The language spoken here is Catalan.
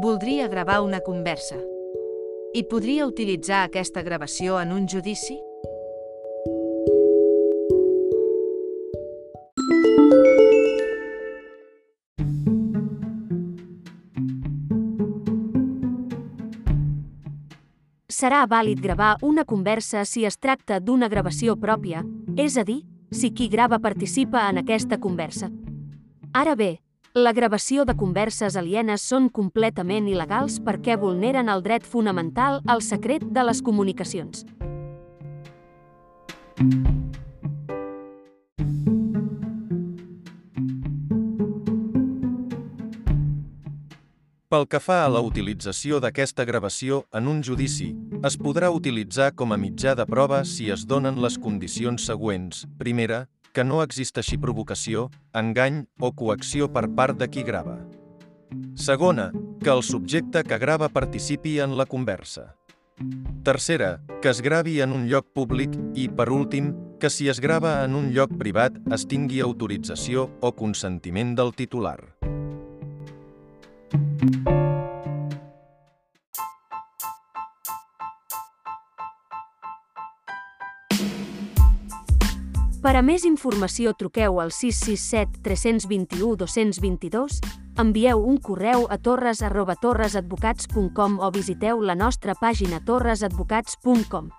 Voldria gravar una conversa. I podria utilitzar aquesta gravació en un judici? Serà vàlid gravar una conversa si es tracta d'una gravació pròpia, és a dir, si qui grava participa en aquesta conversa. Ara bé, la gravació de converses alienes són completament il·legals perquè vulneren el dret fonamental al secret de les comunicacions. Pel que fa a la utilització d'aquesta gravació en un judici, es podrà utilitzar com a mitjà de prova si es donen les condicions següents. Primera, que no existeixi provocació, engany o coacció per part de qui grava. Segona, que el subjecte que grava participi en la conversa. Tercera, que es gravi en un lloc públic i, per últim, que si es grava en un lloc privat es tingui autorització o consentiment del titular. Per a més informació truqueu al 667 321 222, envieu un correu a torres arroba torresadvocats.com o visiteu la nostra pàgina torresadvocats.com.